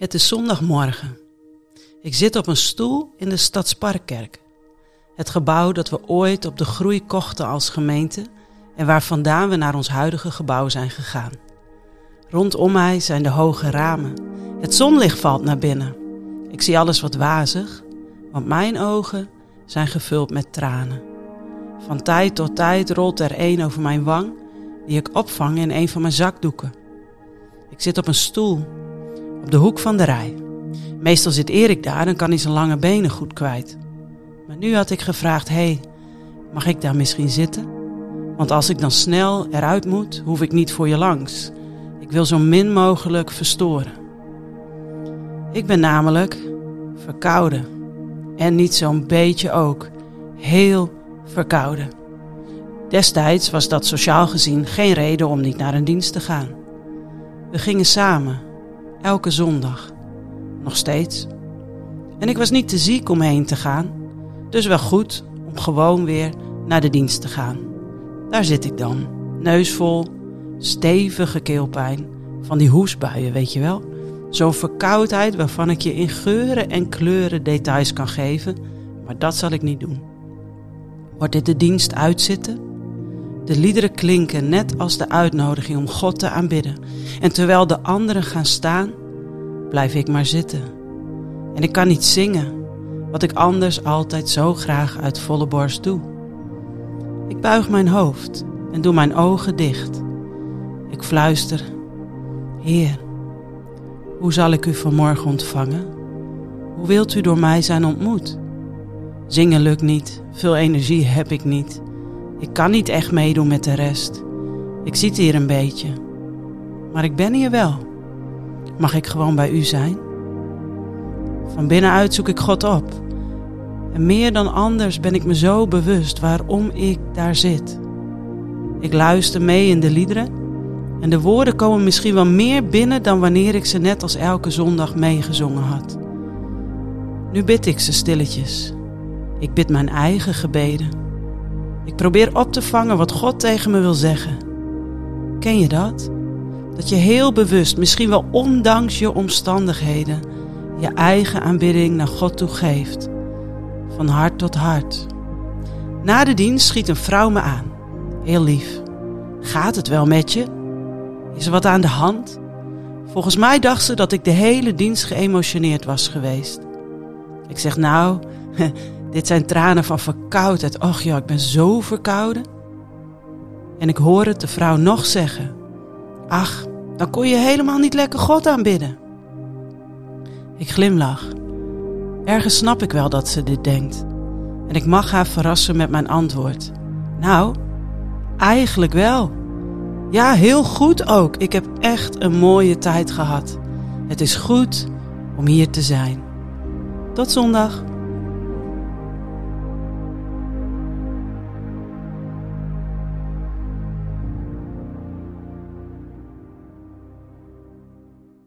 Het is zondagmorgen. Ik zit op een stoel in de Stadsparkkerk. Het gebouw dat we ooit op de groei kochten als gemeente en waar vandaan we naar ons huidige gebouw zijn gegaan. Rondom mij zijn de hoge ramen. Het zonlicht valt naar binnen. Ik zie alles wat wazig, want mijn ogen zijn gevuld met tranen. Van tijd tot tijd rolt er een over mijn wang, die ik opvang in een van mijn zakdoeken. Ik zit op een stoel op de hoek van de rij. Meestal zit Erik daar en kan hij zijn lange benen goed kwijt. Maar nu had ik gevraagd: hey, mag ik daar misschien zitten? Want als ik dan snel eruit moet, hoef ik niet voor je langs. Ik wil zo min mogelijk verstoren. Ik ben namelijk verkouden. En niet zo'n beetje ook. Heel verkouden. Destijds was dat sociaal gezien geen reden om niet naar een dienst te gaan. We gingen samen Elke zondag. Nog steeds. En ik was niet te ziek om heen te gaan. Dus wel goed om gewoon weer naar de dienst te gaan. Daar zit ik dan. Neus vol, stevige keelpijn. Van die hoesbuien, weet je wel. Zo'n verkoudheid waarvan ik je in geuren en kleuren details kan geven. Maar dat zal ik niet doen. Wordt dit de dienst uitzitten? De liederen klinken net als de uitnodiging om God te aanbidden. En terwijl de anderen gaan staan, blijf ik maar zitten. En ik kan niet zingen, wat ik anders altijd zo graag uit volle borst doe. Ik buig mijn hoofd en doe mijn ogen dicht. Ik fluister: Heer, hoe zal ik u vanmorgen ontvangen? Hoe wilt u door mij zijn ontmoet? Zingen lukt niet, veel energie heb ik niet. Ik kan niet echt meedoen met de rest. Ik zit hier een beetje. Maar ik ben hier wel. Mag ik gewoon bij u zijn? Van binnenuit zoek ik God op. En meer dan anders ben ik me zo bewust waarom ik daar zit. Ik luister mee in de liederen en de woorden komen misschien wel meer binnen dan wanneer ik ze net als elke zondag meegezongen had. Nu bid ik ze stilletjes. Ik bid mijn eigen gebeden. Ik probeer op te vangen wat God tegen me wil zeggen. Ken je dat? Dat je heel bewust, misschien wel ondanks je omstandigheden, je eigen aanbidding naar God toe geeft. Van hart tot hart. Na de dienst schiet een vrouw me aan. Heel lief. Gaat het wel met je? Is er wat aan de hand? Volgens mij dacht ze dat ik de hele dienst geëmotioneerd was geweest. Ik zeg nou, dit zijn tranen van verkoudheid. Och ja, ik ben zo verkouden. En ik hoor het de vrouw nog zeggen. Ach, dan kon je helemaal niet lekker God aanbidden. Ik glimlach. Ergens snap ik wel dat ze dit denkt. En ik mag haar verrassen met mijn antwoord. Nou, eigenlijk wel. Ja, heel goed ook. Ik heb echt een mooie tijd gehad. Het is goed om hier te zijn. Tot zondag.